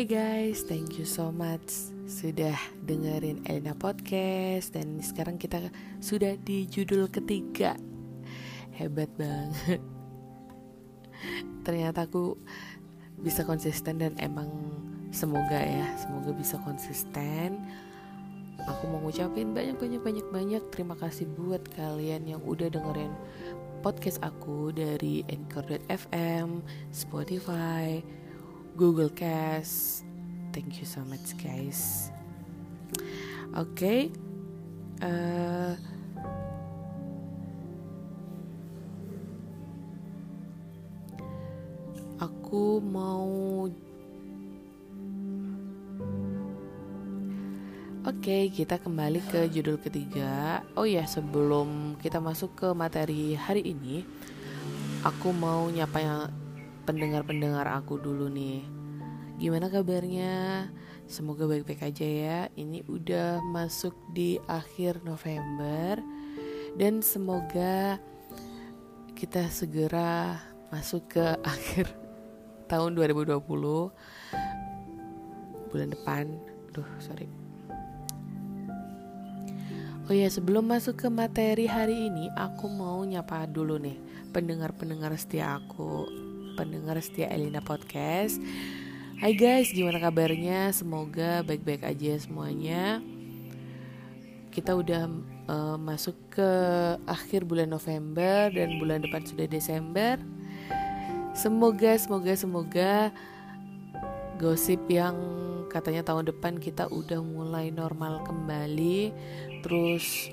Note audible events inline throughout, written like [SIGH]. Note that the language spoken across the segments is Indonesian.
Hai guys, thank you so much sudah dengerin Elina Podcast dan sekarang kita sudah di judul ketiga. Hebat banget. Ternyata aku bisa konsisten dan emang semoga ya, semoga bisa konsisten. Aku mau ngucapin banyak banyak banyak banyak terima kasih buat kalian yang udah dengerin podcast aku dari Anchor.fm, Spotify, Google Cast. Thank you so much guys. Oke. Okay. Uh, aku mau Oke, okay, kita kembali ke judul ketiga. Oh ya, sebelum kita masuk ke materi hari ini, aku mau nyapa yang pendengar-pendengar aku dulu nih. Gimana kabarnya? Semoga baik-baik aja ya. Ini udah masuk di akhir November dan semoga kita segera masuk ke [LAUGHS] akhir tahun 2020 bulan depan. Duh, sorry. Oh ya, sebelum masuk ke materi hari ini, aku mau nyapa dulu nih pendengar-pendengar setia aku, pendengar setia Elina Podcast. Hai guys, gimana kabarnya? Semoga baik-baik aja semuanya. Kita udah uh, masuk ke akhir bulan November dan bulan depan sudah Desember. Semoga, semoga, semoga gosip yang katanya tahun depan kita udah mulai normal kembali terus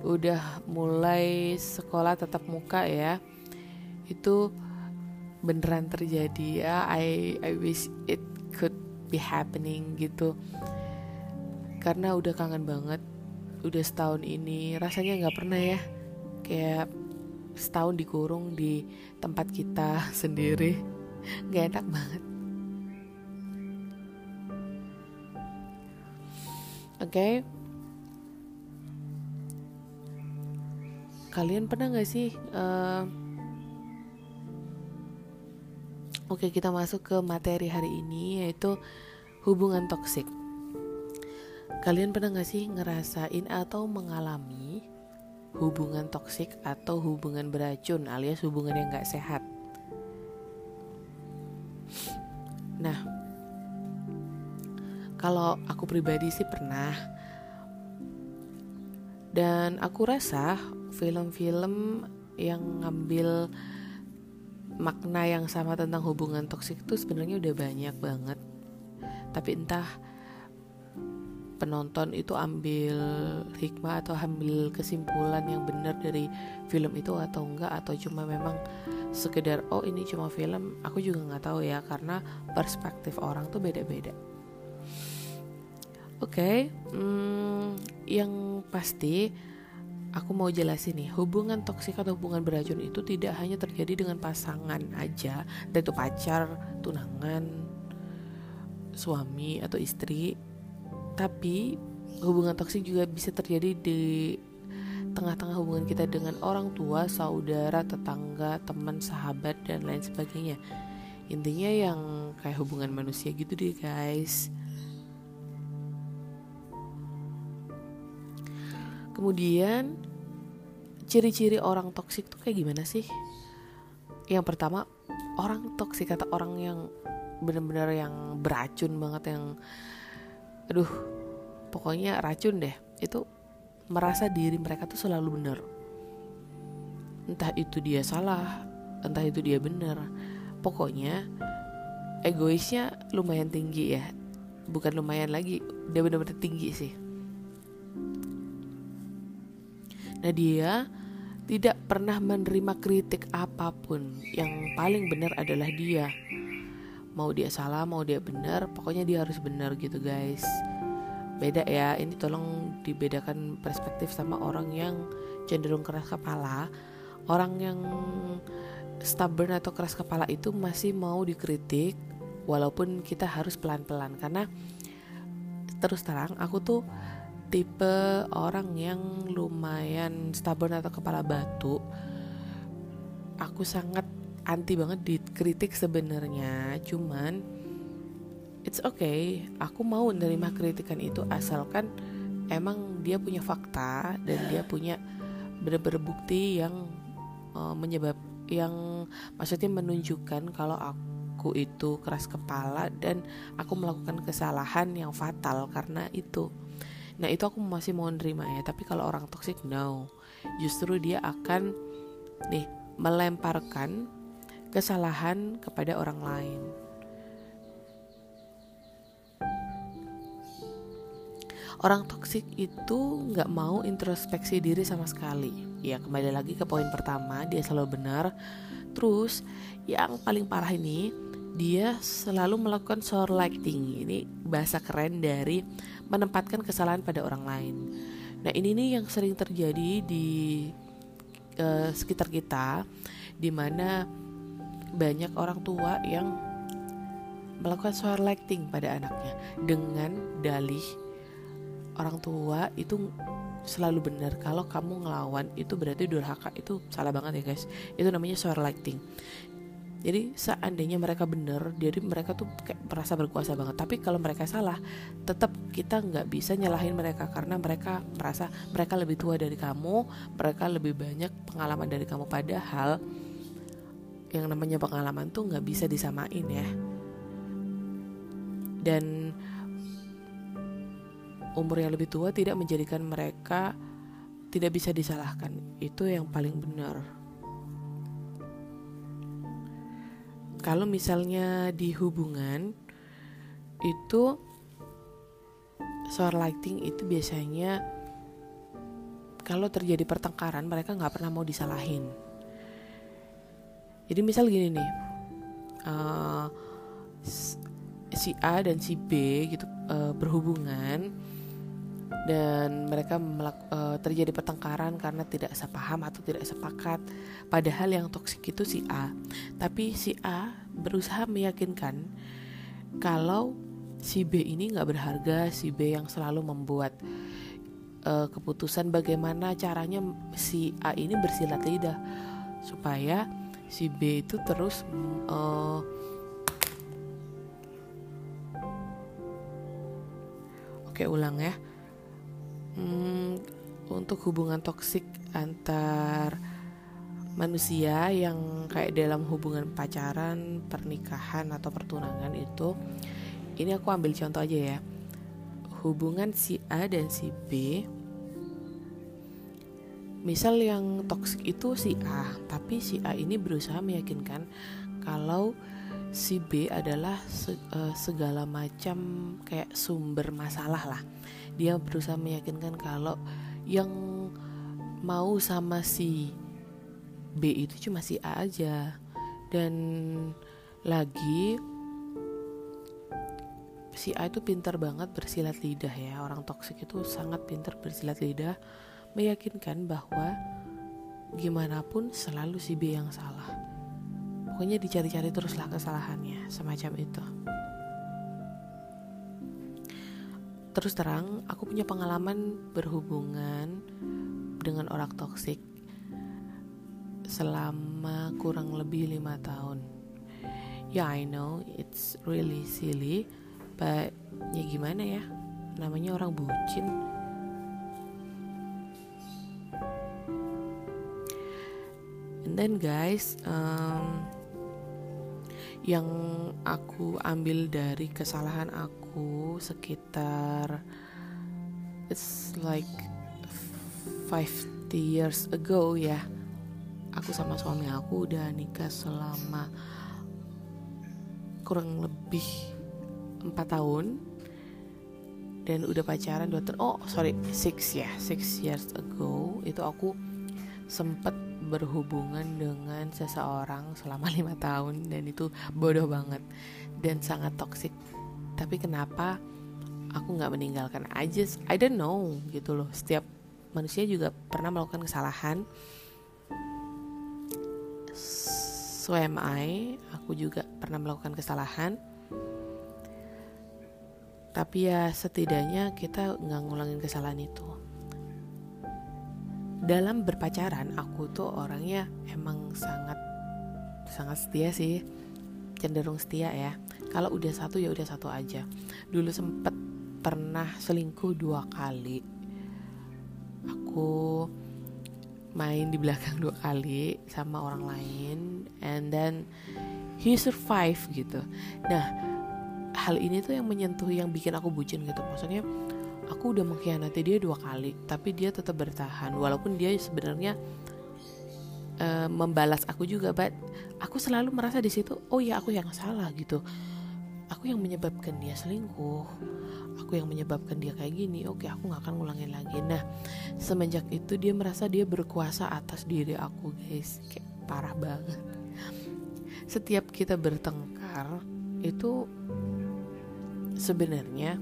udah mulai sekolah tetap muka ya itu beneran terjadi ya I I wish it could be happening gitu karena udah kangen banget udah setahun ini rasanya nggak pernah ya kayak setahun dikurung di tempat kita [LAUGHS] sendiri nggak enak banget oke okay. kalian pernah nggak sih uh, Oke, kita masuk ke materi hari ini yaitu hubungan toksik. Kalian pernah gak sih ngerasain atau mengalami hubungan toksik atau hubungan beracun alias hubungan yang gak sehat? Nah, kalau aku pribadi sih pernah. Dan aku rasa film-film yang ngambil makna yang sama tentang hubungan toksik itu sebenarnya udah banyak banget. Tapi entah penonton itu ambil hikmah atau ambil kesimpulan yang benar dari film itu atau enggak atau cuma memang sekedar oh ini cuma film aku juga nggak tahu ya karena perspektif orang tuh beda-beda oke okay, hmm, yang pasti aku mau jelasin nih, hubungan toksik atau hubungan beracun itu tidak hanya terjadi dengan pasangan aja, dan itu pacar, tunangan, suami atau istri, tapi hubungan toksik juga bisa terjadi di tengah-tengah hubungan kita dengan orang tua, saudara, tetangga, teman, sahabat, dan lain sebagainya. Intinya yang kayak hubungan manusia gitu deh guys. Kemudian ciri-ciri orang toksik tuh kayak gimana sih? Yang pertama orang toksik atau orang yang bener-bener yang beracun banget yang aduh pokoknya racun deh. Itu merasa diri mereka tuh selalu benar entah itu dia salah entah itu dia benar pokoknya egoisnya lumayan tinggi ya. Bukan lumayan lagi dia benar-benar tinggi sih Nah dia tidak pernah menerima kritik apa pun. Yang paling benar adalah dia. Mau dia salah, mau dia benar, pokoknya dia harus benar gitu guys. Beda ya, ini tolong dibedakan perspektif sama orang yang cenderung keras kepala. Orang yang stubborn atau keras kepala itu masih mau dikritik walaupun kita harus pelan-pelan karena terus terang aku tuh tipe orang yang lumayan stubborn atau kepala batu. Aku sangat anti banget dikritik sebenarnya cuman it's okay. Aku mau menerima kritikan itu asalkan emang dia punya fakta dan dia punya bener-bener bukti yang uh, menyebab yang maksudnya menunjukkan kalau aku itu keras kepala dan aku melakukan kesalahan yang fatal karena itu nah itu aku masih mau nerima ya. Tapi kalau orang toxic no. Justru dia akan nih melemparkan kesalahan kepada orang lain. Orang toksik itu nggak mau introspeksi diri sama sekali. Ya kembali lagi ke poin pertama dia selalu benar. Terus yang paling parah ini dia selalu melakukan lighting ini bahasa keren dari menempatkan kesalahan pada orang lain. Nah ini nih yang sering terjadi di uh, sekitar kita di mana banyak orang tua yang melakukan lighting pada anaknya. Dengan dalih orang tua itu selalu benar kalau kamu ngelawan itu berarti durhaka. Itu salah banget ya guys. Itu namanya suara lighting jadi seandainya mereka benar jadi mereka tuh kayak merasa berkuasa banget tapi kalau mereka salah tetap kita nggak bisa nyalahin mereka karena mereka merasa mereka lebih tua dari kamu mereka lebih banyak pengalaman dari kamu padahal yang namanya pengalaman tuh nggak bisa disamain ya dan umur yang lebih tua tidak menjadikan mereka tidak bisa disalahkan. Itu yang paling benar. Kalau misalnya di hubungan itu soal lighting itu biasanya kalau terjadi pertengkaran mereka nggak pernah mau disalahin. Jadi misal gini nih, uh, si A dan si B gitu uh, berhubungan dan mereka melak- uh, terjadi pertengkaran karena tidak sepaham atau tidak sepakat. Padahal yang toksik itu si A, tapi si A berusaha meyakinkan kalau si B ini nggak berharga, si B yang selalu membuat uh, keputusan bagaimana caranya si A ini bersilat lidah. Supaya si B itu terus uh, Oke ulang ya hmm, untuk hubungan toksik antar manusia yang kayak dalam hubungan pacaran, pernikahan atau pertunangan itu ini aku ambil contoh aja ya. Hubungan si A dan si B Misal yang toksik itu si A, tapi si A ini berusaha meyakinkan kalau si B adalah eh, segala macam kayak sumber masalah lah dia berusaha meyakinkan kalau yang mau sama si B itu cuma si A aja. Dan lagi si A itu pintar banget bersilat lidah ya. Orang toksik itu sangat pintar bersilat lidah meyakinkan bahwa gimana pun selalu si B yang salah. Pokoknya dicari-cari teruslah kesalahannya semacam itu terus terang aku punya pengalaman berhubungan dengan orang toksik selama kurang lebih lima tahun. Ya yeah, I know it's really silly but ya gimana ya? Namanya orang bucin. And then guys um, yang aku ambil dari kesalahan aku sekitar it's like 50 years ago ya aku sama suami aku udah nikah selama kurang lebih empat tahun. Dan udah pacaran dua tahun oh sorry six ya six years ago itu aku sempet berhubungan dengan seseorang selama lima tahun. Dan itu bodoh banget dan sangat toksik tapi kenapa aku nggak meninggalkan aja I don't know gitu loh. Setiap manusia juga pernah melakukan kesalahan. So am I aku juga pernah melakukan kesalahan. Tapi ya setidaknya kita nggak ngulangin kesalahan itu. Dalam berpacaran aku tuh orangnya emang sangat sangat setia sih. Cenderung setia ya kalau udah satu ya udah satu aja. Dulu sempet pernah selingkuh dua kali. Aku main di belakang dua kali sama orang lain and then he survive gitu. Nah hal ini tuh yang menyentuh yang bikin aku bucin gitu. Maksudnya aku udah mengkhianati dia dua kali tapi dia tetap bertahan. Walaupun dia sebenarnya uh, membalas aku juga but aku selalu merasa di situ oh ya aku yang salah gitu aku yang menyebabkan dia selingkuh. Aku yang menyebabkan dia kayak gini oke aku nggak akan ngulangin lagi. Nah semenjak itu dia merasa dia berkuasa atas diri aku guys. Kayak parah banget. Setiap kita bertengkar itu sebenarnya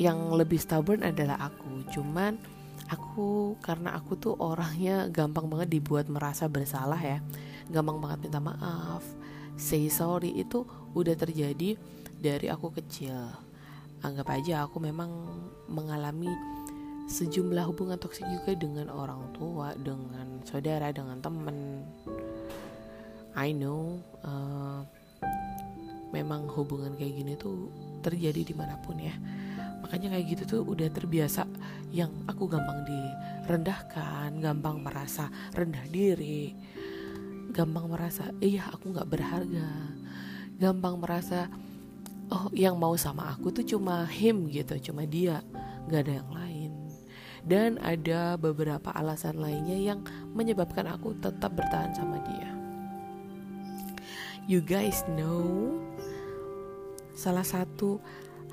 yang lebih stubborn adalah aku. Cuman aku karena aku tuh orangnya gampang banget dibuat merasa bersalah ya. Gampang banget minta maaf say sorry itu udah terjadi dari aku kecil. Anggap aja aku memang mengalami sejumlah hubungan toksik juga dengan orang tua dengan saudara dengan temen I know uh, memang hubungan kayak gini tuh terjadi di mana pun ya. Makanya kayak gitu tuh udah terbiasa yang aku gampang direndahkan gampang merasa rendah diri gampang merasa iya aku nggak berharga. Gampang merasa oh yang mau sama aku tuh cuma him gitu cuma dia nggak ada yang lain. Dan ada beberapa alasan lainnya yang menyebabkan aku tetap bertahan sama dia. You guys know salah satu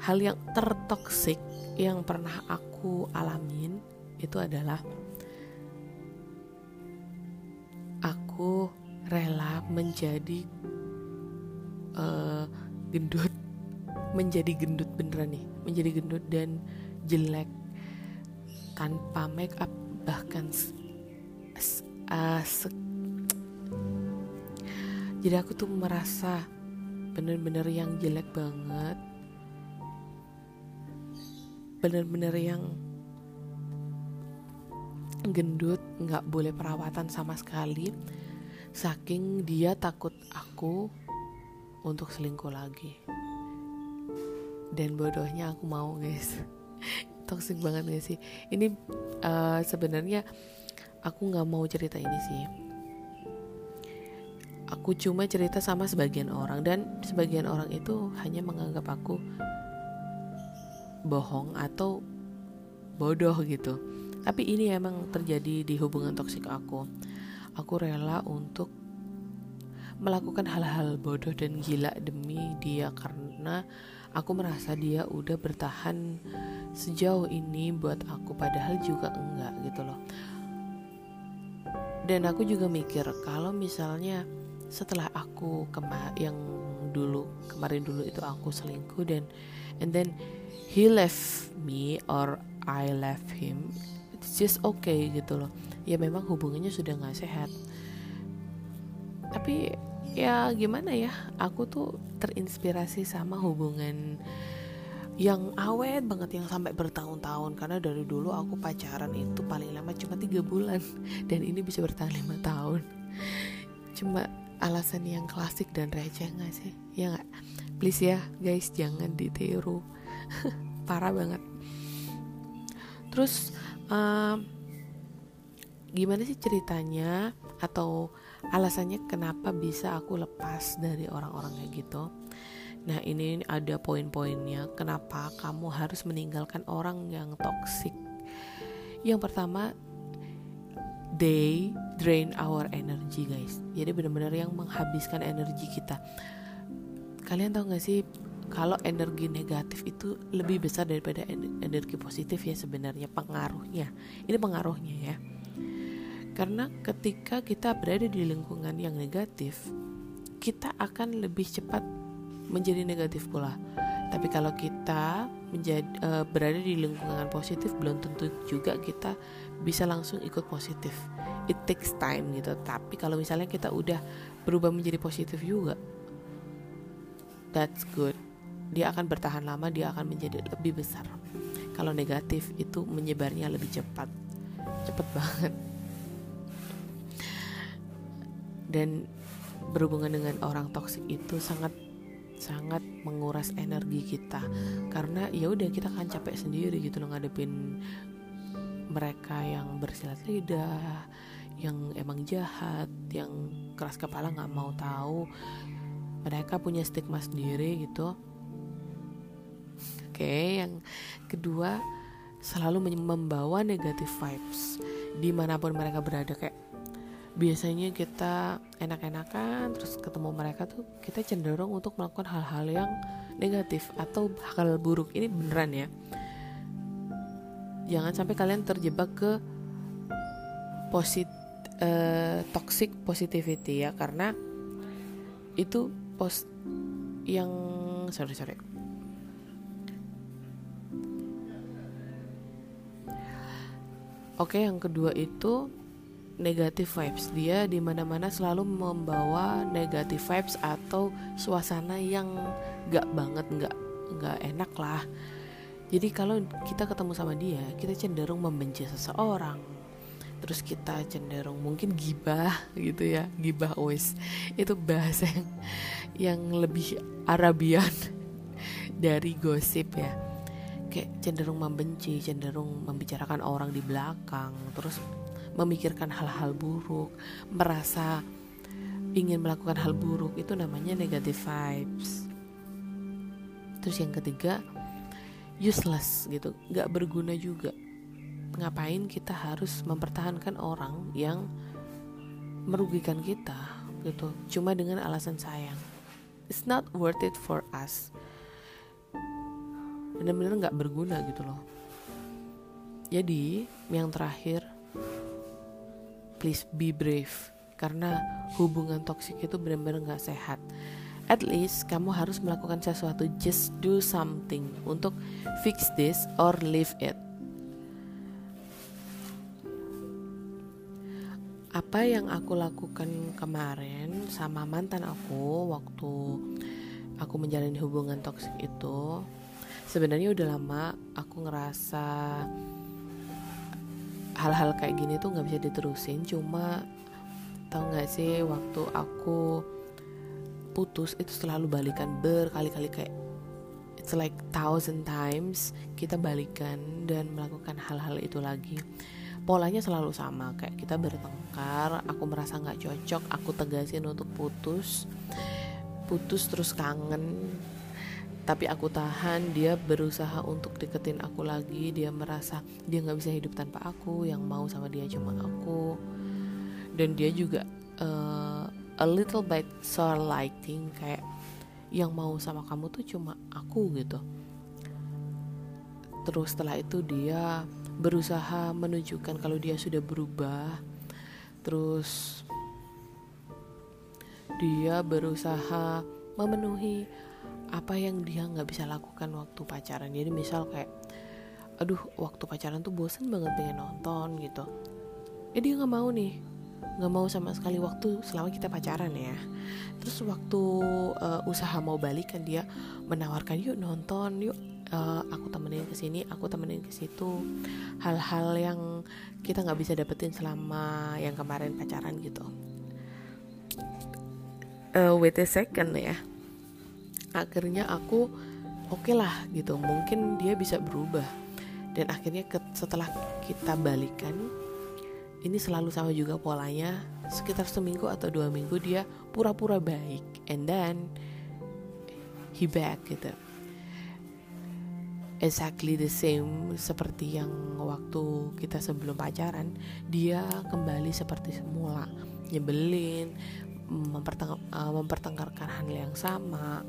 hal yang tertoksik yang pernah aku alamin itu adalah aku rela menjadi uh, gendut [LAUGHS] menjadi gendut beneran nih menjadi gendut dan jelek tanpa make up bahkan uh, jadi aku tuh merasa bener-bener yang jelek banget. Bener-bener yang gendut nggak boleh perawatan sama sekali saking dia takut aku untuk selingkuh lagi. Dan bodohnya aku mau guys. [LAUGHS] Toxic banget gak sih? Ini uh, sebenarnya aku nggak mau cerita ini sih. Aku cuma cerita sama sebagian orang dan sebagian orang itu hanya menganggap aku bohong atau bodoh gitu. Tapi ini emang terjadi di hubungan toksik aku aku rela untuk melakukan hal-hal bodoh dan gila demi dia karena aku merasa dia udah bertahan sejauh ini buat aku padahal juga enggak gitu loh. Dan aku juga mikir kalau misalnya setelah aku kema yang dulu kemarin dulu itu aku selingkuh dan and then he left me or I left him just okay gitu loh. Ya memang hubungannya sudah nggak sehat. Tapi ya gimana ya aku tuh terinspirasi sama hubungan yang awet banget yang sampai bertahun-tahun. Karena dari dulu aku pacaran itu paling lama cuma tiga bulan. [LAUGHS] Dan ini bisa bertahan lima tahun. Cuma alasan yang klasik dan receh gak sih? Ya nggak? Please ya guys jangan ditiru. [LAUGHS] Parah banget. Terus uh, gimana sih ceritanya atau alasannya kenapa bisa aku lepas dari orang-orang kayak gitu? Nah ini ada poin-poinnya. Kenapa kamu harus meninggalkan orang yang toxic? Yang pertama they drain our energy guys. Jadi benar-benar yang menghabiskan energi kita. Kalian tahu gak sih kalau energi negatif itu lebih besar daripada energi positif ya sebenarnya pengaruhnya. Ini pengaruhnya ya. Karena ketika kita berada di lingkungan yang negatif kita akan lebih cepat menjadi negatif pula. Tapi kalau kita menjadi uh, berada di lingkungan positif belum tentu juga kita bisa langsung ikut positif. It takes time gitu. Tapi kalau misalnya kita udah berubah menjadi positif juga that's good dia akan bertahan lama dia akan menjadi lebih besar. Kalau negatif itu menyebarnya lebih cepat. Cepat banget. Dan berhubungan dengan orang toksik itu sangat sangat menguras energi kita. Karena ya udah kita kan capek sendiri gitu loh ngadepin mereka yang bersilat lidah yang emang jahat yang keras kepala nggak mau tahu. Mereka punya stigma sendiri gitu oke yang kedua selalu membawa negatif vibes di mana pun mereka berada. Kayak biasanya kita enak-enakan terus ketemu mereka tuh kita cenderung untuk melakukan hal-hal yang negatif atau hal buruk. Ini beneran ya. Jangan sampai kalian terjebak ke posit uh, toxic positivity ya karena itu pos yang sorry sorry Oke, yang kedua itu negative vibes. Dia di mana-mana selalu membawa negative vibes atau suasana yang gak banget gak nggak enak lah. Jadi kalau kita ketemu sama dia kita cenderung membenci seseorang. Terus kita cenderung mungkin gibah [LAUGHS] gitu ya gibah always itu bahasa yang yang lebih Arabian [LAUGHS] dari gosip ya kayak cenderung membenci cenderung membicarakan orang di belakang terus memikirkan hal-hal buruk, merasa ingin melakukan hal buruk itu namanya negative vibes. Terus yang ketiga useless gitu, nggak berguna juga. Ngapain kita harus mempertahankan orang yang merugikan kita gitu, cuma dengan alasan sayang. It's not worth it for us. Benar-benar nggak berguna gitu loh. Jadi yang terakhir please be brave. Karena hubungan toksik itu benar-benar nggak sehat. At least kamu harus melakukan sesuatu. Just do something untuk fix this or leave it. Apa yang aku lakukan kemarin sama mantan aku waktu aku menjalani hubungan toksik itu sebenarnya udah lama aku ngerasa hal-hal kayak gini tuh nggak bisa diterusin. Cuma tau nggak sih waktu aku putus itu selalu balikan berkali-kali kayak it's like thousand times kita balikan dan melakukan hal-hal itu lagi. Polanya selalu sama kayak kita bertengkar aku merasa nggak cocok aku tegasin untuk putus. Putus terus kangen tapi aku tahan dia berusaha untuk deketin aku lagi. Dia merasa dia nggak bisa hidup tanpa aku yang mau sama dia cuma aku. Dan dia juga uh, a little bit sour lighting kayak yang mau sama kamu tuh cuma aku gitu. Terus setelah itu dia berusaha menunjukkan kalau dia sudah berubah. Terus dia berusaha memenuhi apa yang dia nggak bisa lakukan waktu pacaran? Jadi misal kayak aduh waktu pacaran tuh bosen banget pengen nonton gitu. Ya dia nggak mau nih. Nggak mau sama sekali waktu selama kita pacaran ya. Terus waktu uh, usaha mau balikan dia menawarkan yuk nonton yuk uh, aku temenin ke sini aku temenin ke situ. Hal-hal yang kita nggak bisa dapetin selama yang kemarin pacaran gitu. Uh, wait a second ya akhirnya aku oke okay lah gitu. Mungkin dia bisa berubah. Dan akhirnya setelah kita balikan ini selalu sama juga polanya. Sekitar seminggu atau dua minggu dia pura-pura baik. And then he back gitu. Exactly the same seperti yang waktu kita sebelum pacaran dia kembali seperti semula. Nyebelin mempertengkarkan hal yang sama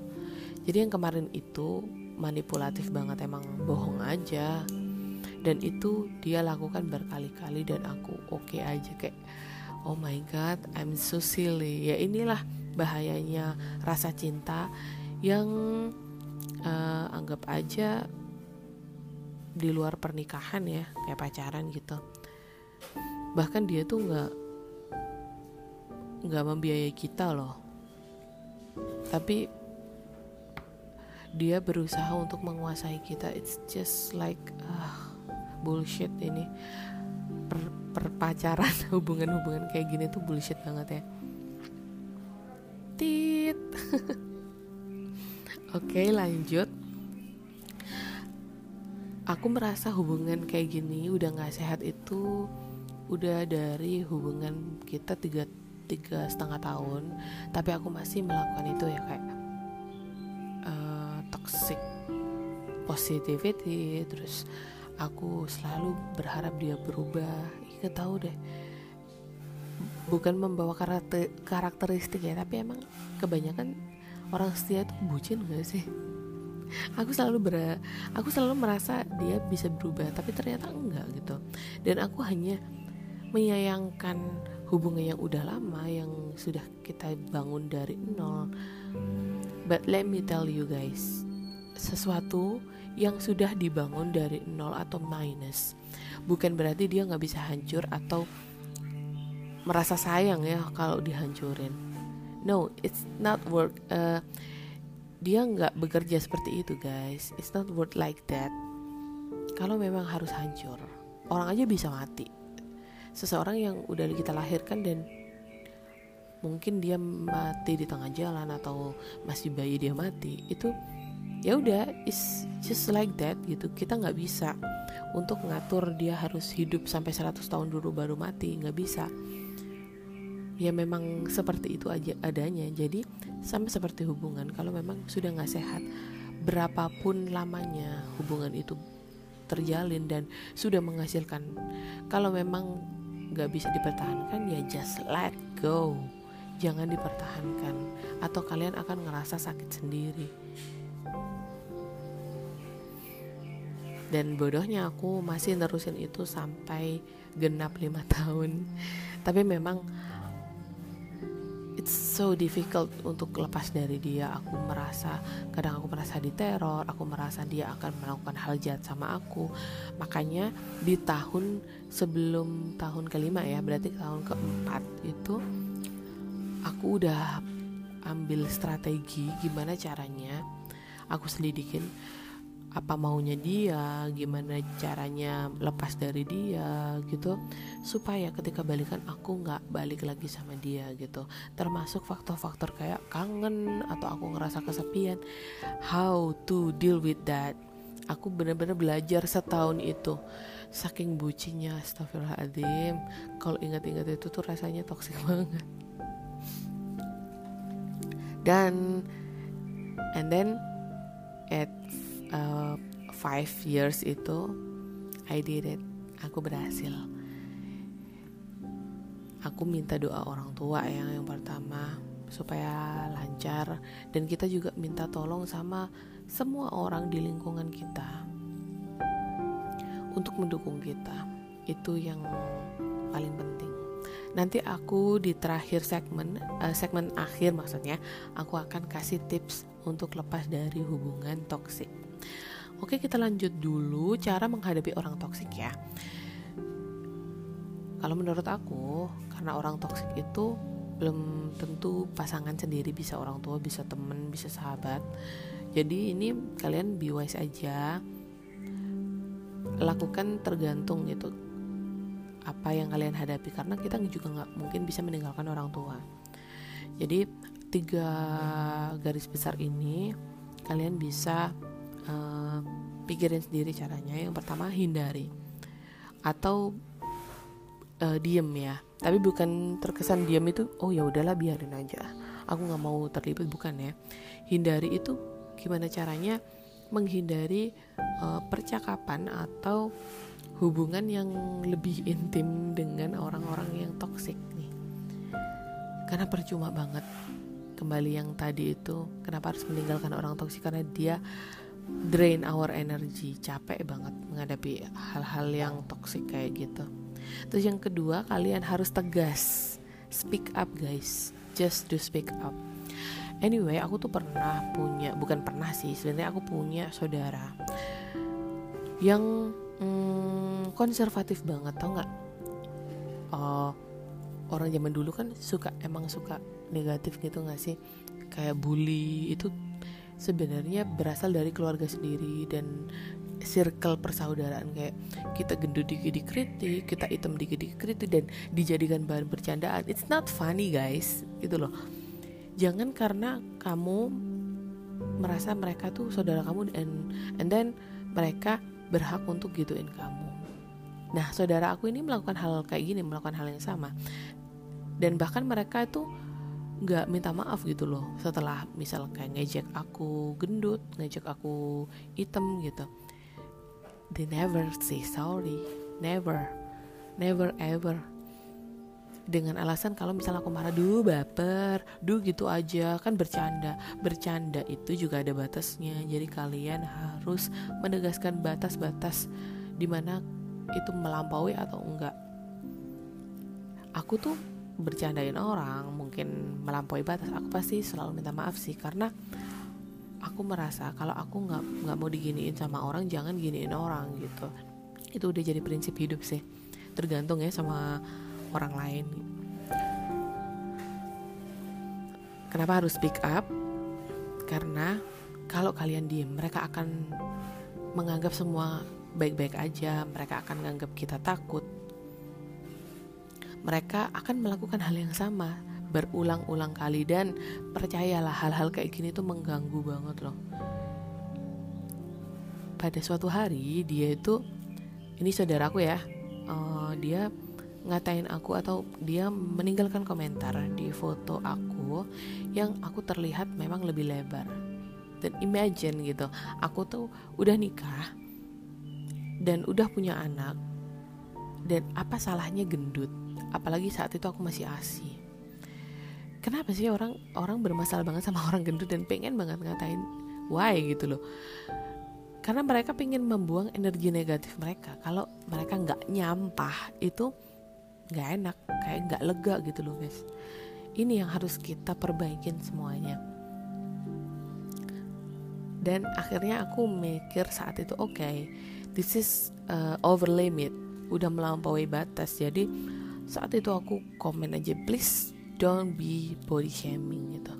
jadi yang kemarin itu manipulatif banget emang bohong aja. Dan itu dia lakukan berkali-kali dan aku oke okay aja kayak oh my god I'm so silly. Ya inilah bahayanya rasa cinta yang uh, anggap aja di luar pernikahan ya kayak pacaran gitu. Bahkan dia tuh nggak nggak membiayai kita loh. Tapi dia berusaha untuk menguasai kita. It's just like uh, bullshit ini. Per, perpacaran [LAUGHS] hubungan-hubungan kayak gini tuh bullshit banget ya. Tit. [LAUGHS] Oke lanjut. Aku merasa hubungan kayak gini udah gak sehat itu Udah dari hubungan kita tiga, tiga setengah tahun Tapi aku masih melakukan itu ya kayak Toxic positivity Terus aku selalu berharap dia berubah. Ingat tahu deh. Bukan membawa karakter karakteristik ya tapi emang kebanyakan orang setia itu bucin gak sih? Aku selalu ber aku selalu merasa dia bisa berubah tapi ternyata enggak gitu. Dan aku hanya menyayangkan hubungan yang udah lama yang sudah kita bangun dari nol. But let me tell you guys sesuatu yang sudah dibangun dari nol atau minus. Bukan berarti dia nggak bisa hancur atau merasa sayang ya kalau dihancurin. No it's not work uh, dia nggak bekerja seperti itu guys. It's not work like that. Kalau memang harus hancur orang aja bisa mati. Seseorang yang udah kita lahirkan dan mungkin dia mati di tengah jalan atau masih bayi dia mati itu ya udah it's just like that gitu. Kita nggak bisa untuk ngatur dia harus hidup sampai 100 tahun dulu baru mati nggak bisa. Ya memang seperti itu aja adanya. Jadi sama seperti hubungan kalau memang sudah nggak sehat berapapun lamanya hubungan itu terjalin dan sudah menghasilkan kalau memang nggak bisa dipertahankan ya just let go. Jangan dipertahankan. Atau kalian akan ngerasa sakit sendiri dan bodohnya aku masih nerusin itu sampai genap lima [LAUGHS] tahun. Tapi memang it's so difficult untuk lepas dari dia. Aku merasa kadang aku merasa diteror aku merasa dia akan melakukan hal jahat sama aku. Makanya di tahun sebelum tahun kelima ya berarti tahun keempat itu aku udah ambil strategi gimana caranya aku selidikin apa maunya dia, gimana caranya lepas dari dia gitu, supaya ketika balikan aku nggak balik lagi sama dia gitu. Termasuk faktor-faktor kayak kangen atau aku ngerasa kesepian, how to deal with that. Aku benar-benar belajar setahun itu, saking bucinya, astagfirullahaladzim. Kalau ingat-ingat itu tuh rasanya toksik [LAUGHS] banget. Dan and then at uh, five years itu I did it. Aku berhasil. Aku minta doa orang tua yang yang pertama supaya lancar. Dan kita juga minta tolong sama semua orang di lingkungan kita untuk mendukung kita. Itu yang paling penting. Nanti aku di terakhir segmen uh, segmen akhir maksudnya aku akan kasih tips untuk lepas dari hubungan toksik Oke, kita lanjut dulu cara menghadapi orang toksik ya. Kalau menurut aku, karena orang toksik itu belum tentu pasangan sendiri bisa orang tua, bisa temen, bisa sahabat. Jadi ini kalian be wise aja. Lakukan tergantung gitu apa yang kalian hadapi karena kita juga nggak mungkin bisa meninggalkan orang tua. Jadi tiga garis besar ini kalian bisa pikirin sendiri caranya. Yang pertama hindari. Atau uh, diem ya. Tapi bukan terkesan diem itu oh ya udahlah biarin aja. Aku nggak mau terlibat. Bukan ya. Hindari itu gimana caranya menghindari uh, percakapan atau hubungan yang lebih intim dengan orang-orang yang toksik nih. Karena percuma banget kembali yang tadi itu. Kenapa harus meninggalkan orang toksik karena dia drain our energy capek banget menghadapi hal-hal yang toxic kayak gitu. Terus yang kedua kalian harus tegas. Speak up guys. Just do speak up. Anyway aku tuh pernah punya bukan pernah sih sebenarnya aku punya saudara yang hmm, konservatif banget tau nggak? Uh, orang zaman dulu kan suka emang suka negatif gitu nggak sih? Kayak bully itu sebenarnya berasal dari keluarga sendiri dan circle persaudaraan kayak kita gendut dikit dikritik, kita hitam dikit dikritik dan dijadikan bahan bercandaan. It's not funny guys, gitu loh. Jangan karena kamu merasa mereka tuh saudara kamu and and then mereka berhak untuk gituin kamu nah saudara aku ini melakukan hal kayak gini melakukan hal yang sama dan bahkan mereka itu nggak minta maaf gitu loh. Setelah misal kayak ngejek aku gendut ngejek aku hitam gitu. They never say sorry. Never. Never ever. Dengan alasan kalau misalnya aku marah dulu baper. Duh gitu aja. Kan bercanda. Bercanda itu juga ada batasnya. Jadi kalian harus menegaskan batas-batas di mana itu melampaui atau enggak. Aku tuh bercandain orang mungkin melampaui batas aku pasti selalu minta maaf sih. Karena aku merasa kalau aku nggak nggak mau diginiin sama orang jangan giniin orang gitu. Itu udah jadi prinsip hidup sih. Tergantung ya sama orang lain. Kenapa harus speak up? Karena kalau kalian diem mereka akan menganggap semua baik-baik aja. Mereka akan menganggap kita takut mereka akan melakukan hal yang sama berulang-ulang kali. Dan percayalah hal-hal kayak gini tuh mengganggu banget loh. Pada suatu hari dia itu ini saudaraku ya uh, dia ngatain aku atau dia meninggalkan komentar di foto aku yang aku terlihat memang lebih lebar. Dan imagine gitu aku tuh udah nikah dan udah punya anak dan apa salahnya gendut apalagi saat itu aku masih asi kenapa sih orang orang bermasalah banget sama [LAUGHS] orang gendut dan pengen banget ngatain why gitu loh? Karena mereka pengen membuang energi negatif mereka. Kalau mereka nggak nyampah itu nggak enak kayak nggak lega gitu loh guys. Ini yang harus kita perbaikin semuanya. Dan akhirnya aku mikir saat itu oke okay, this is uh, over limit. Udah melampaui batas. Jadi saat itu aku komen aja please don't be body shaming gitu.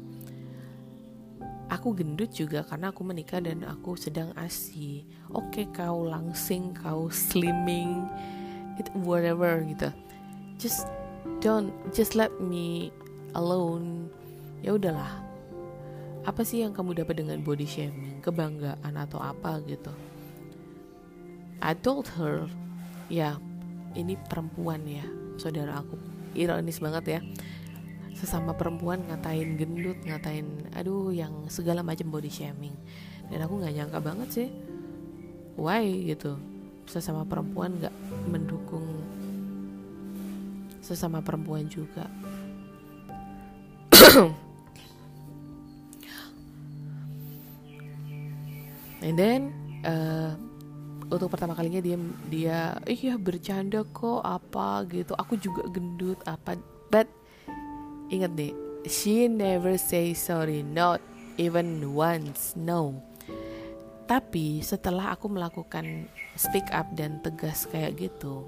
Aku gendut juga karena aku menikah dan aku sedang asi oke okay, kau langsing kau slimming it whatever gitu. Just don't just let me alone. Ya udahlah. Apa sih yang kamu dapat dengan body shaming? Kebanggaan atau apa gitu? I told her ya ini perempuan ya saudara aku. Ironis banget ya. Sesama perempuan ngatain gendut ngatain aduh yang segala macam body shaming. Dan aku nggak nyangka banget sih. Why gitu? Sesama perempuan nggak mendukung sesama perempuan juga. [COUGHS] And then uh, untuk pertama kalinya dia dia iya bercanda kok apa gitu. Aku juga gendut apa. But ingat deh she never say sorry not even once no. Tapi setelah aku melakukan speak up dan tegas kayak gitu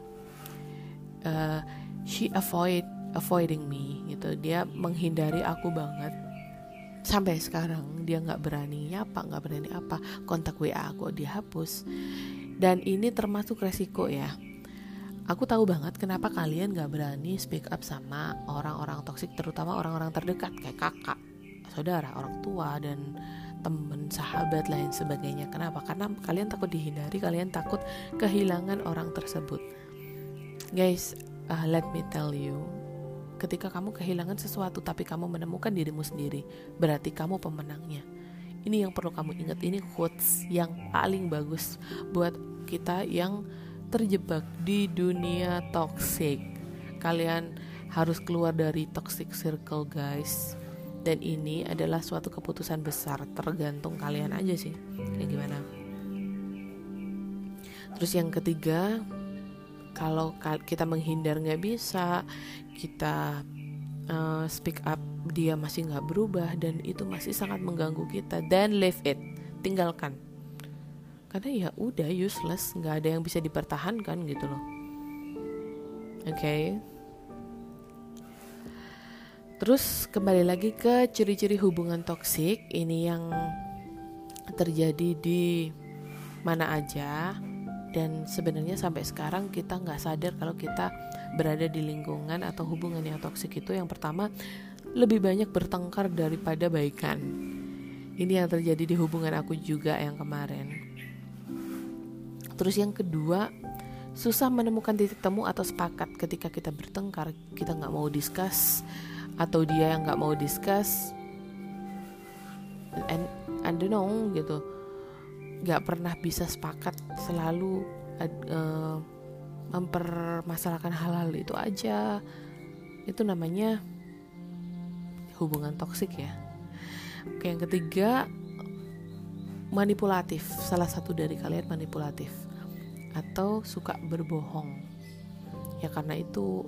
uh, she avoid avoiding me gitu. Dia menghindari aku banget. Sampai sekarang dia nggak berani apa nggak berani apa. Kontak wa aku dihapus dan ini termasuk resiko ya. Aku tahu banget kenapa kalian gak berani speak up sama orang-orang toksik terutama orang-orang terdekat kayak kakak saudara orang tua dan temen sahabat lain sebagainya. Kenapa? Karena kalian takut dihindari kalian takut kehilangan orang tersebut. Guys uh, let me tell you ketika kamu kehilangan sesuatu tapi kamu menemukan dirimu sendiri berarti kamu pemenangnya. Ini yang perlu kamu ingat ini quotes yang paling bagus buat kita yang terjebak di dunia toxic. Kalian harus keluar dari toxic circle, guys. Dan ini adalah suatu keputusan besar, tergantung kalian aja sih. Kayak gimana? Terus yang ketiga, kalau kita menghindar nggak bisa, kita uh, speak up dia masih nggak berubah dan itu masih sangat mengganggu kita, dan leave it, tinggalkan karena ya udah useless. Nggak ada yang bisa dipertahankan gitu loh. Oke. Okay. terus kembali lagi ke ciri-ciri hubungan toksik. Ini yang terjadi di mana aja. Dan sebenarnya sampai sekarang kita nggak sadar kalau kita berada di lingkungan atau hubungan yang toksik itu. Yang pertama lebih banyak bertengkar daripada baikan. Ini yang terjadi di hubungan aku juga yang kemarin terus yang kedua susah menemukan titik temu atau sepakat ketika kita bertengkar kita nggak mau discuss atau dia yang nggak mau discuss and I don't know gitu. Nggak pernah bisa sepakat selalu uh, mempermasalahkan hal-hal itu aja. Itu namanya hubungan toksik ya. Oke yang ketiga manipulatif. Salah satu dari kalian manipulatif atau suka berbohong. Ya karena itu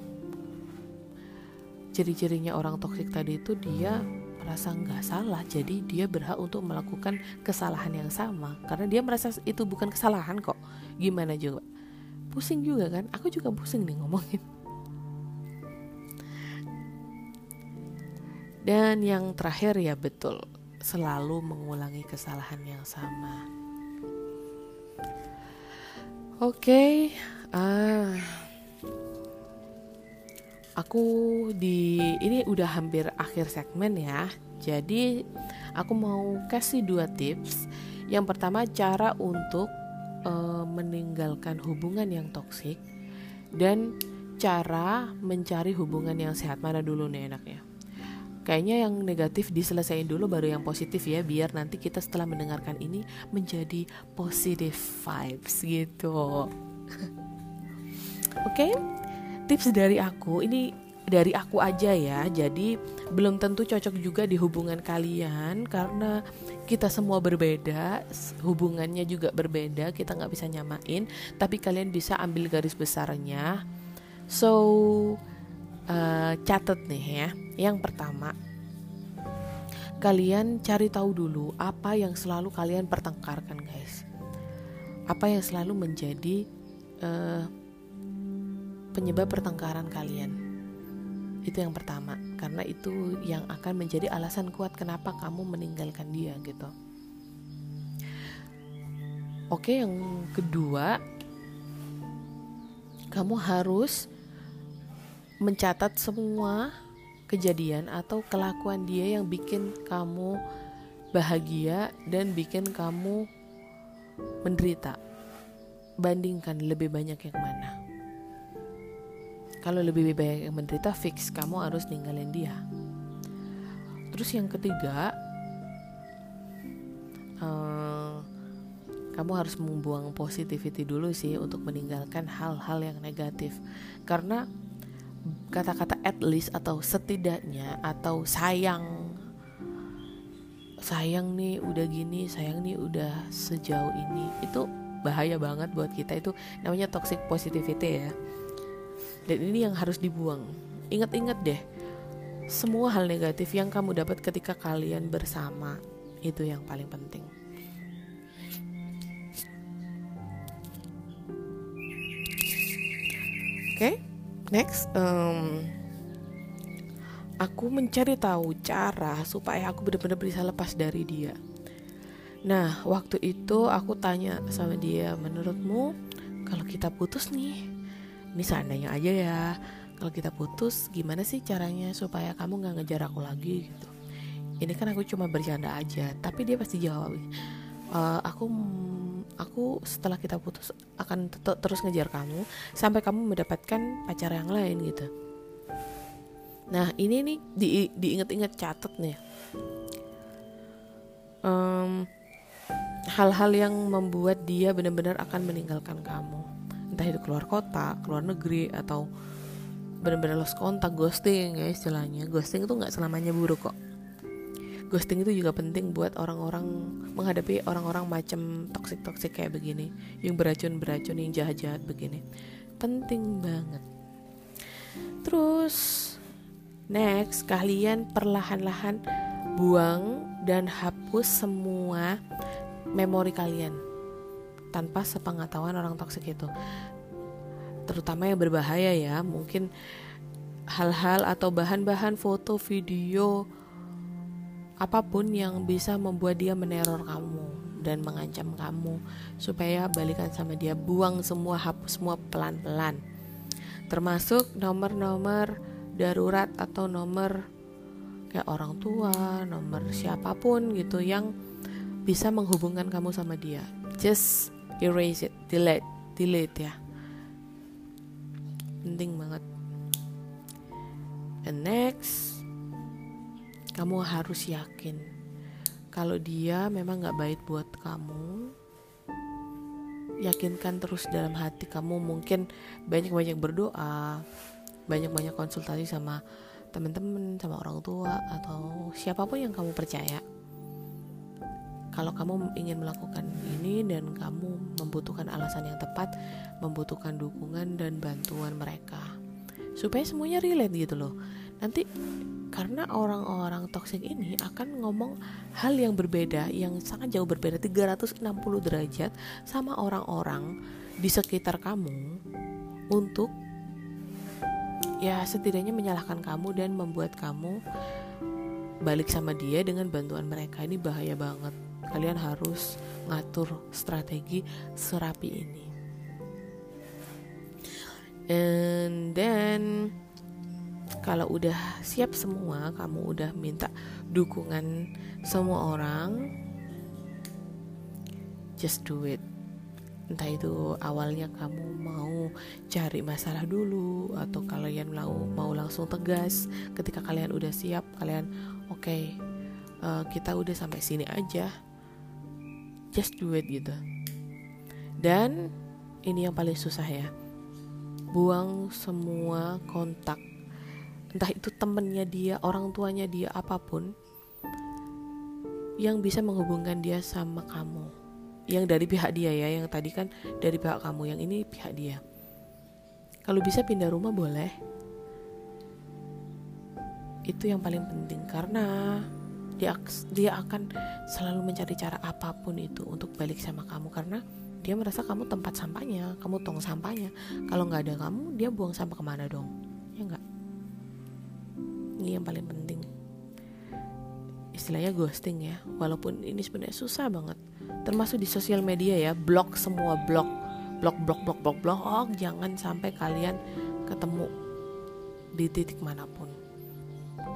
ciri-cirinya orang toksik tadi itu dia merasa nggak salah. Jadi dia berhak untuk melakukan kesalahan yang sama. Karena dia merasa itu bukan kesalahan kok. Gimana juga? Pusing juga kan? Aku juga pusing nih ngomongin. Dan yang terakhir ya betul. Selalu mengulangi kesalahan yang sama Oke, okay, uh, aku di ini udah hampir akhir segmen ya. Jadi aku mau kasih dua tips. Yang pertama cara untuk uh, meninggalkan hubungan yang toksik dan cara mencari hubungan yang sehat mana dulu nih enaknya kayaknya yang negatif diselesaikan dulu baru yang positif ya biar nanti kita setelah mendengarkan ini menjadi positive vibes gitu. [LAUGHS] Oke? Okay? tips dari aku ini dari aku aja ya. Jadi belum tentu cocok juga di hubungan kalian karena kita semua berbeda hubungannya juga berbeda kita nggak bisa nyamain tapi kalian bisa ambil garis besarnya. So uh, catat nih ya. Yang pertama, kalian cari tahu dulu apa yang selalu kalian pertengkarkan, guys. Apa yang selalu menjadi uh, penyebab pertengkaran kalian. Itu yang pertama, karena itu yang akan menjadi alasan kuat kenapa kamu meninggalkan dia gitu. Oke, yang kedua, kamu harus mencatat semua kejadian atau kelakuan dia yang bikin kamu bahagia dan bikin kamu menderita. Bandingkan lebih banyak yang mana. Kalau lebih banyak yang menderita, fix kamu harus ninggalin dia. Terus yang ketiga, uh, kamu harus membuang positivity dulu sih untuk meninggalkan hal-hal yang negatif. Karena kata-kata at least atau setidaknya atau sayang. Sayang nih udah gini sayang nih udah sejauh ini. Itu bahaya banget buat kita. Itu namanya toxic positivity ya. Dan ini yang harus dibuang. Ingat-ingat deh semua hal negatif yang kamu dapat ketika kalian bersama itu yang paling penting. Oke? okay? Next um, aku mencari tahu cara supaya aku benar-benar bisa lepas dari dia. Nah waktu itu aku tanya sama dia menurutmu kalau kita putus nih ini seandainya aja ya kalau kita putus gimana sih caranya supaya kamu nggak ngejar aku lagi? Gitu. Ini kan aku cuma bercanda aja tapi dia pasti jawab e, aku aku setelah kita putus akan tetap terus ngejar kamu sampai kamu mendapatkan pacar yang lain gitu. Nah ini nih di diinget-inget catet nih. Um, hal-hal yang membuat dia benar-benar akan meninggalkan kamu. Entah itu keluar kota keluar negeri atau benar-benar lost kontak ghosting ya istilahnya. Ghosting itu nggak selamanya buruk kok ghosting itu juga penting buat orang-orang menghadapi orang-orang macam toksik-toksik kayak begini. Yang beracun-beracun yang jahat-jahat begini. Penting banget. Terus next kalian perlahan-lahan buang dan hapus semua memori kalian tanpa sepengetahuan orang toksik itu. Terutama yang berbahaya ya mungkin hal-hal atau bahan-bahan foto video apa pun yang bisa membuat dia meneror kamu dan mengancam kamu supaya balikan sama dia buang semua hapus semua pelan-pelan. Termasuk nomor-nomor darurat atau nomor kayak orang tua nomor siapa pun gitu yang bisa menghubungkan kamu sama dia. Just erase it delete delete ya. Penting banget. And next kamu harus yakin. Kalau dia memang gak baik buat kamu yakinkan terus dalam hati kamu. Mungkin banyak-banyak berdoa banyak-banyak konsultasi sama teman-teman sama orang tua atau siapa pun yang kamu percaya. Kalau kamu ingin melakukan ini dan kamu membutuhkan alasan yang tepat membutuhkan dukungan dan bantuan mereka. Supaya semuanya relate gitu loh nanti karena orang-orang toxic ini akan ngomong hal yang berbeda yang sangat jauh berbeda 360 derajat sama orang-orang di sekitar kamu untuk ya setidaknya menyalahkan kamu dan membuat kamu balik sama dia dengan bantuan mereka. Ini bahaya banget. Kalian harus ngatur strategi serapi ini. And then kalau udah siap semua kamu udah minta dukungan semua orang just do it. Entah itu awalnya kamu mau cari masalah dulu atau kalian mau mau langsung tegas ketika kalian udah siap kalian oke okay, uh, eh, kita udah sampai sini aja. Just do it gitu. Dan ini yang paling susah ya. Buang semua kontak entah itu temennya dia orang tuanya dia apa pun yang bisa menghubungkan dia sama kamu. Yang dari pihak dia ya yang tadi kan dari pihak kamu yang ini pihak dia. Kalau bisa pindah rumah boleh. Itu yang paling penting karena dia dia akan selalu mencari cara apa pun itu untuk balik sama kamu karena dia merasa kamu tempat sampahnya kamu tong sampahnya. Kalau nggak ada kamu dia buang sampah ke mana dong? Ya nggak ini yang paling penting. Istilahnya ghosting ya walaupun ini sebenarnya susah banget. Termasuk di sosial media ya blok semua blok. Blok blok blok blok blok. Oh, jangan sampai kalian ketemu di titik mana pun.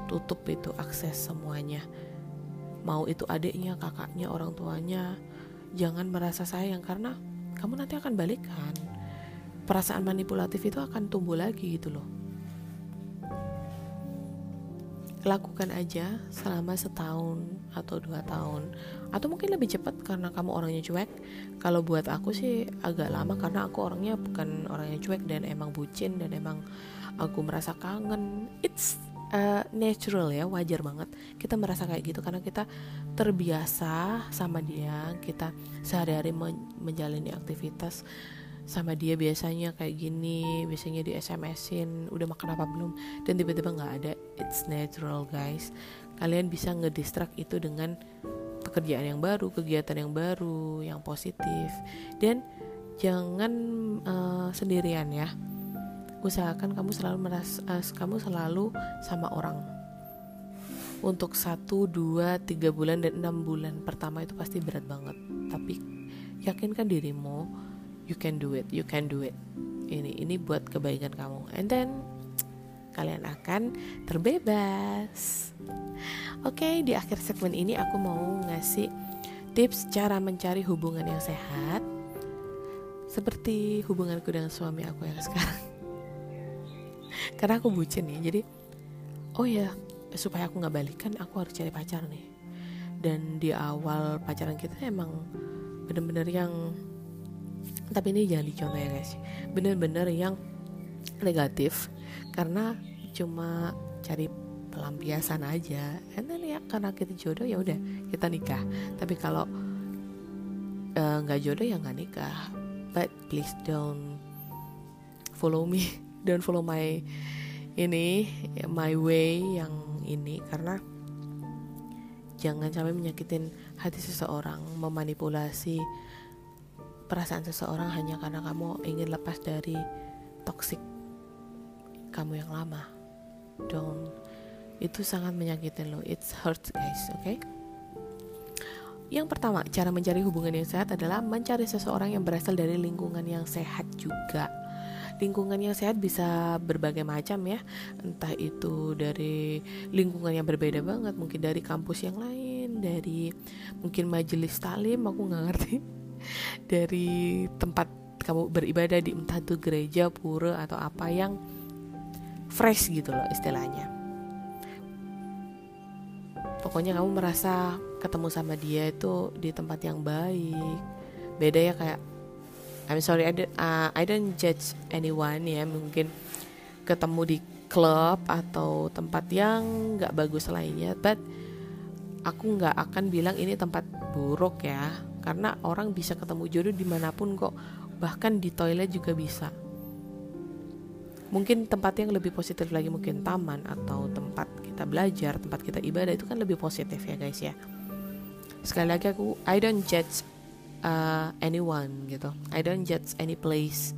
Tutup itu akses semuanya. Mau itu adiknya kakaknya orang tuanya jangan merasa sayang karena kamu nanti akan balikan. Perasaan manipulatif itu akan tumbuh lagi gitu loh lakukan aja selama setahun atau dua tahun. Atau mungkin lebih cepat karena kamu orangnya cuek. Kalau buat aku sih agak lama karena aku orangnya bukan orangnya cuek dan emang bucin dan emang aku merasa kangen. It's uh, natural ya wajar banget kita merasa kayak gitu karena kita terbiasa sama dia kita sehari-hari men menjalani aktivitas sama dia biasanya kayak gini biasanya di SMS-in udah makan apa belum? Dan tiba-tiba nggak ada. It's natural guys. Kalian bisa ngedistract itu dengan pekerjaan yang baru kegiatan yang baru yang positif. Dan jangan uh, sendirian ya. Usahakan kamu selalu meras uh, kamu selalu sama orang. Untuk satu dua tiga bulan dan enam bulan pertama itu pasti berat banget. Tapi yakinkan dirimu you can do it you can do it. Ini ini buat kebaikan kamu. And then kalian akan terbebas. Oke okay, di akhir segmen ini aku mau ngasih tips cara mencari hubungan yang sehat seperti hubunganku dengan suami aku yang sekarang. [LAUGHS] Karena aku bucin nih jadi oh ya supaya aku nggak balikan aku harus cari pacar nih. Dan di awal pacaran kita emang bener-bener yang tapi ini jangan dicontoh ya guys. Bener-bener yang negatif karena cuma cari pelampiasan aja. And then ya karena kita jodoh ya udah kita nikah. Tapi kalau eh, nggak uh, jodoh ya nggak nikah. But please don't follow me. [LAUGHS] Don't follow my ini my way yang ini. Karena jangan sampai menyakitin hati seseorang memanipulasi perasaan seseorang hanya karena kamu ingin lepas dari toxic kamu yang lama. Don't. Itu sangat menyakitin lo. It's hurt guys, oke? Okay? Yang pertama, cara mencari hubungan yang sehat adalah mencari seseorang yang berasal dari lingkungan yang sehat juga. lingkungan yang sehat bisa berbagai macam ya entah itu dari lingkungan yang berbeda banget mungkin dari kampus yang lain dari mungkin majelis talim aku nggak ngerti dari tempat kamu beribadah di entah itu gereja pura atau apa yang fresh gitu loh istilahnya. Pokoknya kamu merasa ketemu sama dia itu di tempat yang baik. Beda ya kayak I'm sorry I, don't, uh, I don't judge anyone ya. Mungkin ketemu di klub atau tempat yang nggak bagus lainnya. But aku nggak akan bilang ini tempat buruk ya karena orang bisa ketemu jodoh di mana pun kok bahkan di toilet juga bisa. Mungkin tempat yang lebih positif lagi mungkin taman atau tempat kita belajar tempat kita ibadah itu kan lebih positif ya guys ya. Sekali lagi aku I don't judge uh, anyone gitu. I don't judge any place.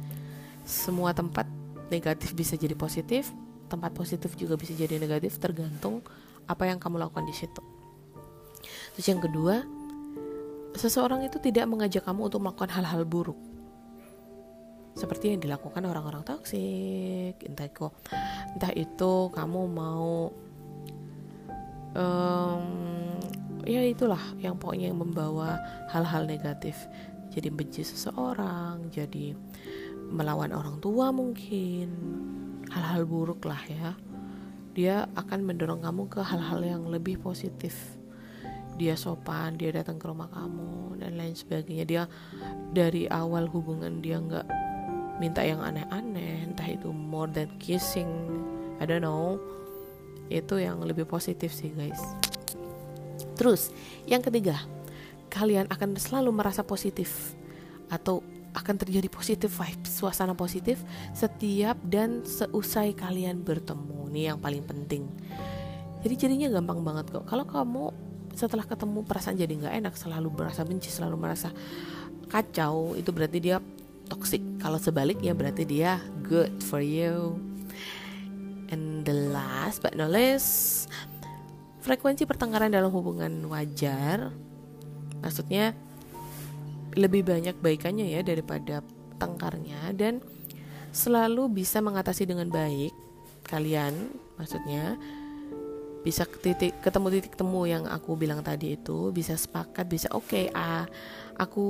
Semua tempat negatif bisa jadi positif tempat positif juga bisa jadi negatif tergantung apa yang kamu lakukan di situ terus yang kedua seseorang itu tidak mengajak kamu untuk melakukan hal-hal buruk. Seperti yang dilakukan orang-orang toksik entah itu entah itu kamu mau um, ya itulah yang pokoknya yang membawa hal-hal negatif. Jadi benci seseorang jadi melawan orang tua mungkin. Hal-hal buruk lah ya. Dia akan mendorong kamu ke hal-hal yang lebih positif dia sopan dia datang ke rumah kamu dan lain sebagainya dia dari awal hubungan dia nggak minta yang aneh-aneh entah itu more than kissing I don't know itu yang lebih positif sih guys terus yang ketiga kalian akan selalu merasa positif atau akan terjadi positif vibes, suasana positif setiap dan seusai kalian bertemu. Ini yang paling penting. Jadi jadinya gampang banget kok. Kalau kamu setelah ketemu perasaan jadi nggak enak, selalu merasa benci, selalu merasa kacau, itu berarti dia toxic. Kalau sebaliknya berarti dia good for you. And the last but not least frekuensi pertengkaran dalam hubungan wajar. Maksudnya lebih banyak baikannya ya daripada tengkarnya. Dan selalu bisa mengatasi dengan baik kalian maksudnya bisa titik ketemu titik temu yang aku bilang tadi itu bisa sepakat bisa oke okay, ah aku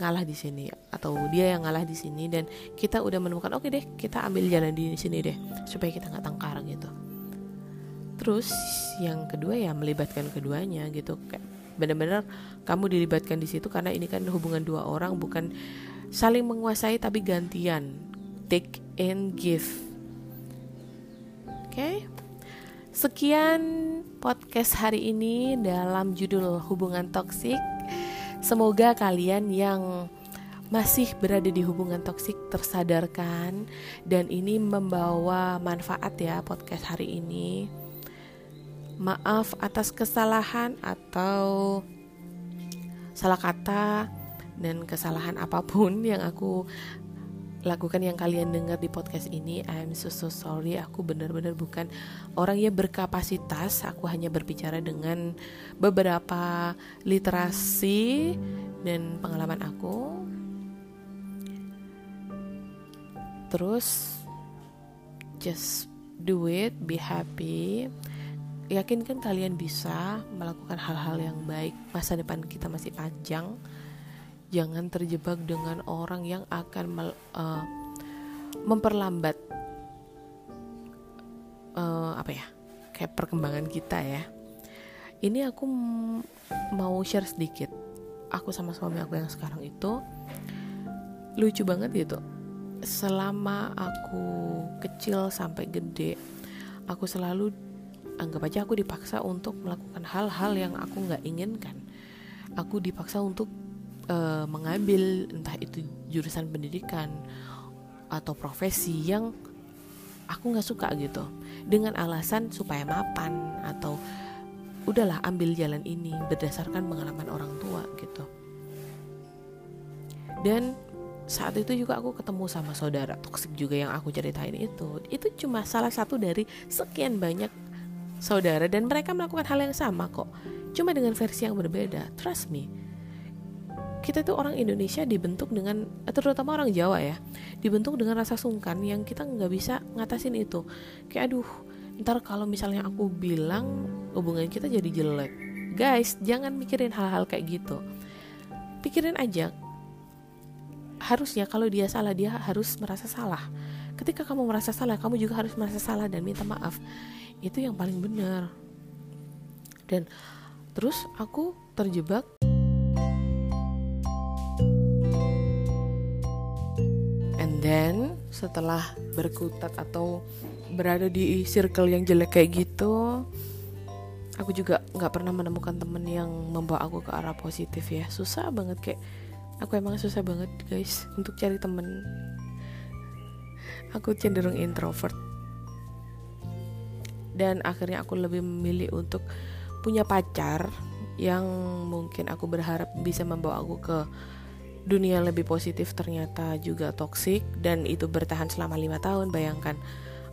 ngalah di sini atau dia yang ngalah di sini dan kita udah menemukan oke okay deh kita ambil jalan di sini deh supaya kita nggak tangkar gitu. Terus yang kedua ya melibatkan keduanya gitu kayak benar-benar kamu dilibatkan di situ karena ini kan hubungan dua orang bukan saling menguasai tapi gantian. Take and give. Oke? okay? Sekian podcast hari ini dalam judul hubungan toksik. Semoga kalian yang masih berada di hubungan toksik tersadarkan dan ini membawa manfaat ya podcast hari ini. Maaf atas kesalahan atau salah kata dan kesalahan apa pun yang aku lakukan yang kalian dengar di podcast ini I'm so so sorry. Aku benar-benar bukan orang yang berkapasitas. Aku hanya berbicara dengan beberapa literasi dan pengalaman aku. Terus just do it be happy. Yakinkan kalian bisa melakukan hal-hal yang baik. Masa depan kita masih panjang jangan terjebak dengan orang yang akan mel, uh, memperlambat uh, apa ya kayak perkembangan kita ya. Ini aku mau share sedikit. Aku sama suami aku yang sekarang itu lucu banget gitu. Selama aku kecil sampai gede aku selalu anggap aja aku dipaksa untuk melakukan hal-hal yang aku nggak inginkan. Aku dipaksa untuk uh, mengambil entah itu jurusan pendidikan atau profesi yang aku nggak suka gitu. Dengan alasan supaya mapan atau udahlah ambil jalan ini berdasarkan pengalaman orang tua gitu. Dan saat itu juga aku ketemu sama saudara toksik juga yang aku ceritain itu. Itu cuma salah satu dari sekian banyak saudara dan mereka melakukan hal yang sama kok. Cuma dengan versi yang berbeda. Trust me kita tuh orang Indonesia dibentuk dengan terutama orang Jawa ya dibentuk dengan rasa sungkan yang kita nggak bisa ngatasin itu. Kayak aduh ntar kalau misalnya aku bilang hubungan kita jadi jelek. Guys jangan mikirin hal-hal kayak gitu. Pikirin aja harusnya kalau dia salah dia harus merasa salah. Ketika kamu merasa salah kamu juga harus merasa salah dan minta maaf. Itu yang paling benar. Dan terus aku terjebak setelah berkutat atau berada di circle yang jelek kayak gitu aku juga nggak pernah menemukan temen yang membawa aku ke arah positif ya. Susah banget kayak aku emang susah banget guys untuk cari temen. Aku cenderung introvert. Dan akhirnya aku lebih memilih untuk punya pacar yang mungkin aku berharap bisa membawa aku ke dunia lebih positif ternyata juga toksik dan itu bertahan selama lima tahun bayangkan.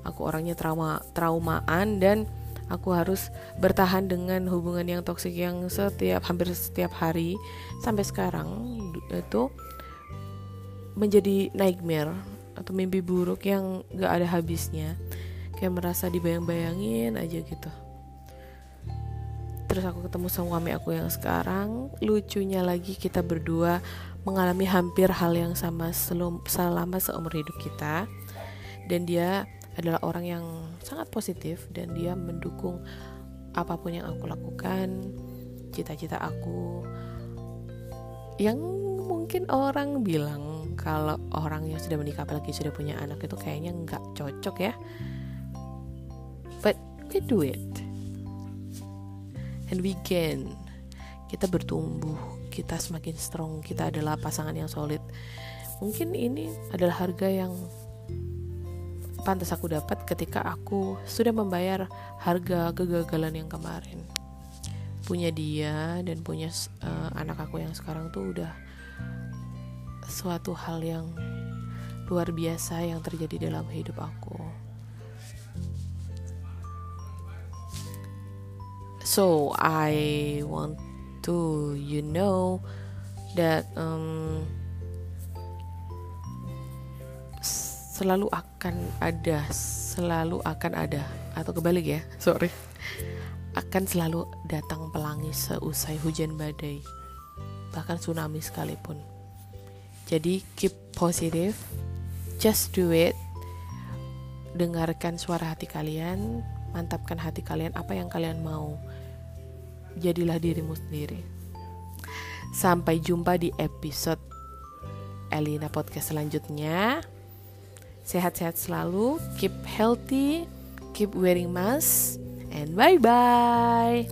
Aku orangnya trauma traumaan dan aku harus bertahan dengan hubungan yang toksik yang setiap hampir setiap hari. Sampai sekarang itu menjadi nightmare atau mimpi buruk yang gak ada habisnya. Kayak merasa dibayang-bayangin aja gitu. Terus aku ketemu sama suami aku yang sekarang. Lucunya lagi kita berdua mengalami hampir hal yang sama selama seumur hidup kita dan dia adalah orang yang sangat positif dan dia mendukung apa pun yang aku lakukan, cita-cita aku. Yang mungkin orang bilang kalau orang yang sudah menikah apalagi sudah punya anak itu kayaknya nggak cocok ya. But we do it. And we can. Kita bertumbuh, kita semakin strong, kita adalah pasangan yang solid. Mungkin ini adalah harga yang pantas aku dapat ketika aku sudah membayar harga kegagalan yang kemarin punya dia dan punya uh, anak aku yang sekarang tuh udah suatu hal yang luar biasa yang terjadi dalam hidup aku. So I want to you know that um, selalu akan ada, selalu akan ada atau kebalik ya, sorry. Akan selalu datang pelangi seusai hujan badai, bahkan tsunami sekalipun. Jadi keep positive, just do it. Dengarkan suara hati kalian, mantapkan hati kalian apa yang kalian mau jadilah dirimu sendiri. Sampai jumpa di episode Elina Podcast selanjutnya. Sehat-sehat selalu, keep healthy, keep wearing mask, and bye-bye.